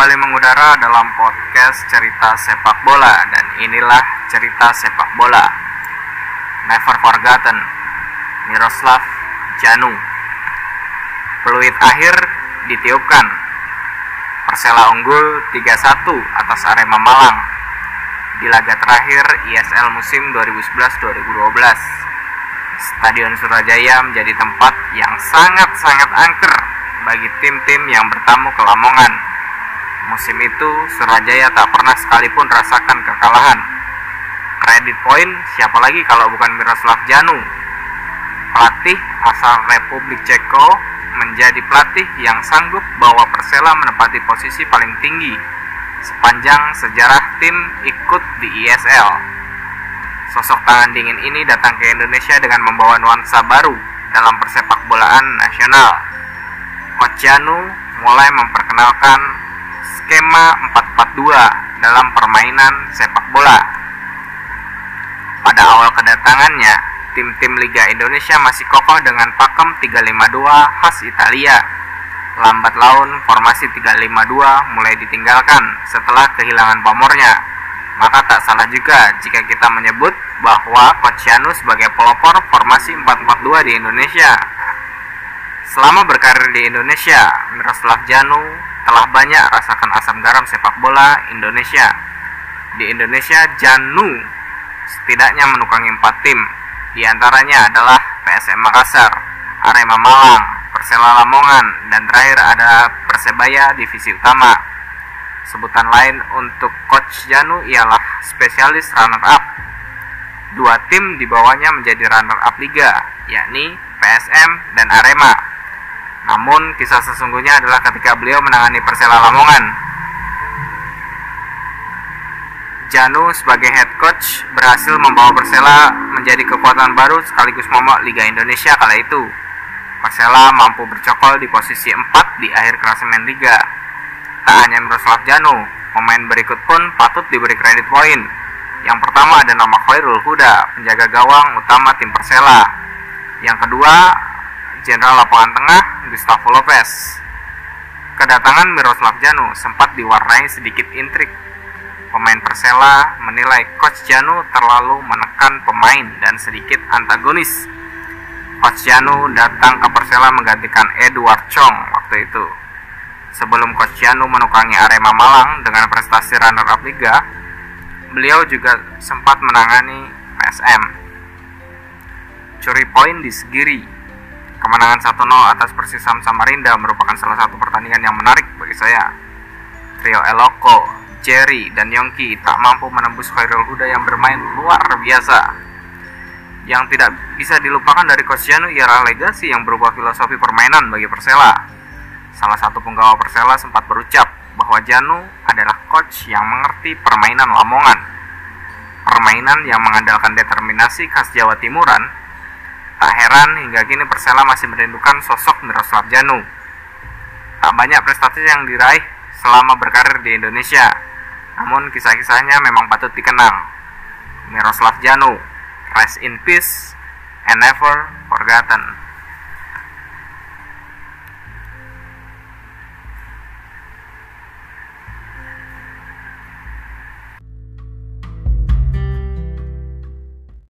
kembali mengudara dalam podcast cerita sepak bola dan inilah cerita sepak bola. Never forgotten, Miroslav Janu. Peluit akhir ditiupkan. Persela unggul 3-1 atas Arema Malang di laga terakhir ISL musim 2011-2012. Stadion Surajaya menjadi tempat yang sangat-sangat angker bagi tim-tim yang bertamu ke Lamongan. Musim itu Surajaya tak pernah sekalipun rasakan kekalahan. Kredit poin siapa lagi kalau bukan Miroslav Janu? Pelatih asal Republik Ceko menjadi pelatih yang sanggup bawa Persela menempati posisi paling tinggi sepanjang sejarah tim ikut di ISL. Sosok tangan dingin ini datang ke Indonesia dengan membawa nuansa baru dalam persepak bolaan nasional. Coach Janu mulai memperkenalkan skema 442 dalam permainan sepak bola. Pada awal kedatangannya, tim-tim Liga Indonesia masih kokoh dengan pakem 352 khas Italia. Lambat laun, formasi 352 mulai ditinggalkan setelah kehilangan pamornya. Maka tak salah juga jika kita menyebut bahwa Coach Janu sebagai pelopor formasi 442 di Indonesia. Selama berkarir di Indonesia, Miroslav Janu telah banyak rasakan asam garam sepak bola Indonesia. Di Indonesia, Janu setidaknya menukangi empat tim, di antaranya adalah PSM Makassar, Arema Malang, Persela Lamongan, dan terakhir ada Persebaya Divisi Utama. Sebutan lain untuk Coach Janu ialah spesialis runner-up. Dua tim di bawahnya menjadi runner-up liga, yakni PSM dan Arema. Namun kisah sesungguhnya adalah ketika beliau menangani Persela Lamongan. Janu sebagai head coach berhasil membawa Persela menjadi kekuatan baru sekaligus momok Liga Indonesia kala itu. Persela mampu bercokol di posisi 4 di akhir klasemen Liga. Tak hanya Miroslav Janu, pemain berikut pun patut diberi kredit poin. Yang pertama ada nama Khairul Huda, penjaga gawang utama tim Persela. Yang kedua, Jenderal Lapangan Tengah Gustavo Lopez. Kedatangan Miroslav Janu sempat diwarnai sedikit intrik. Pemain Persela menilai Coach Janu terlalu menekan pemain dan sedikit antagonis. Coach Janu datang ke Persela menggantikan Edward Chong waktu itu. Sebelum Coach Janu menukangi Arema Malang dengan prestasi runner-up Liga, beliau juga sempat menangani PSM. Curi poin di Segiri Kemenangan 1-0 atas Persisam Samarinda merupakan salah satu pertandingan yang menarik bagi saya. Trio Eloko, Jerry, dan Yongki tak mampu menembus Khairul Huda yang bermain luar biasa. Yang tidak bisa dilupakan dari Janu ialah legasi yang berubah filosofi permainan bagi Persela. Salah satu penggawa Persela sempat berucap bahwa Janu adalah coach yang mengerti permainan Lamongan. Permainan yang mengandalkan determinasi khas Jawa Timuran Tak heran hingga kini Persela masih merindukan sosok Miroslav Janu. Tak banyak prestasi yang diraih selama berkarir di Indonesia, namun kisah-kisahnya memang patut dikenang. Miroslav Janu, rest in peace and never forgotten.